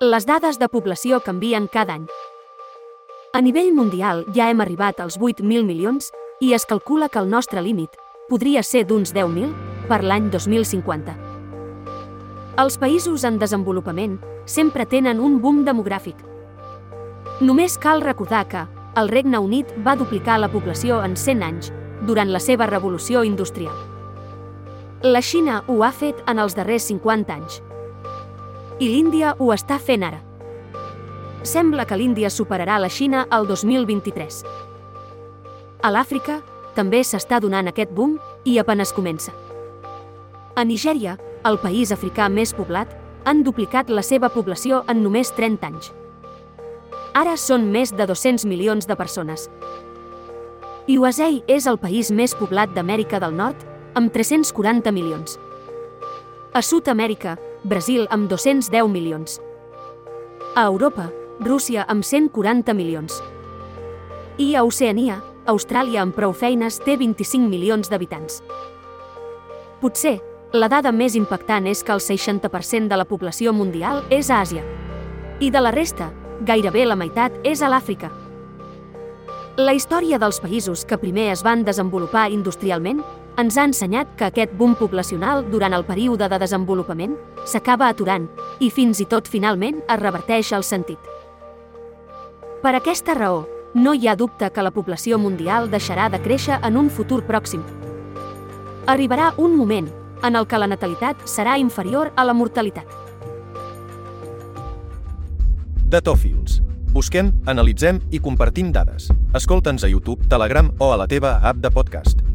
Les dades de població canvien cada any. A nivell mundial ja hem arribat als 8.000 milions i es calcula que el nostre límit podria ser d'uns 10.000 per l'any 2050. Els països en desenvolupament sempre tenen un boom demogràfic. Només cal recordar que el Regne Unit va duplicar la població en 100 anys durant la seva revolució industrial. La Xina ho ha fet en els darrers 50 anys i l'Índia ho està fent ara. Sembla que l'Índia superarà la Xina el 2023. A l'Àfrica també s'està donant aquest boom i apenes comença. A Nigèria, el país africà més poblat, han duplicat la seva població en només 30 anys. Ara són més de 200 milions de persones. I USA és el país més poblat d'Amèrica del Nord, amb 340 milions. A Sud-amèrica, Brasil amb 210 milions. A Europa, Rússia amb 140 milions. I a Oceania, Austràlia amb prou feines té 25 milions d'habitants. Potser, la dada més impactant és que el 60% de la població mundial és a Àsia. I de la resta, gairebé la meitat és a l'Àfrica. La història dels països que primer es van desenvolupar industrialment ens ha ensenyat que aquest boom poblacional durant el període de desenvolupament s'acaba aturant i fins i tot finalment es reverteix el sentit. Per aquesta raó, no hi ha dubte que la població mundial deixarà de créixer en un futur pròxim. Arribarà un moment en el que la natalitat serà inferior a la mortalitat. Datòfils. Busquem, analitzem i compartim dades. Escolta'ns a YouTube, Telegram o a la teva app de podcast.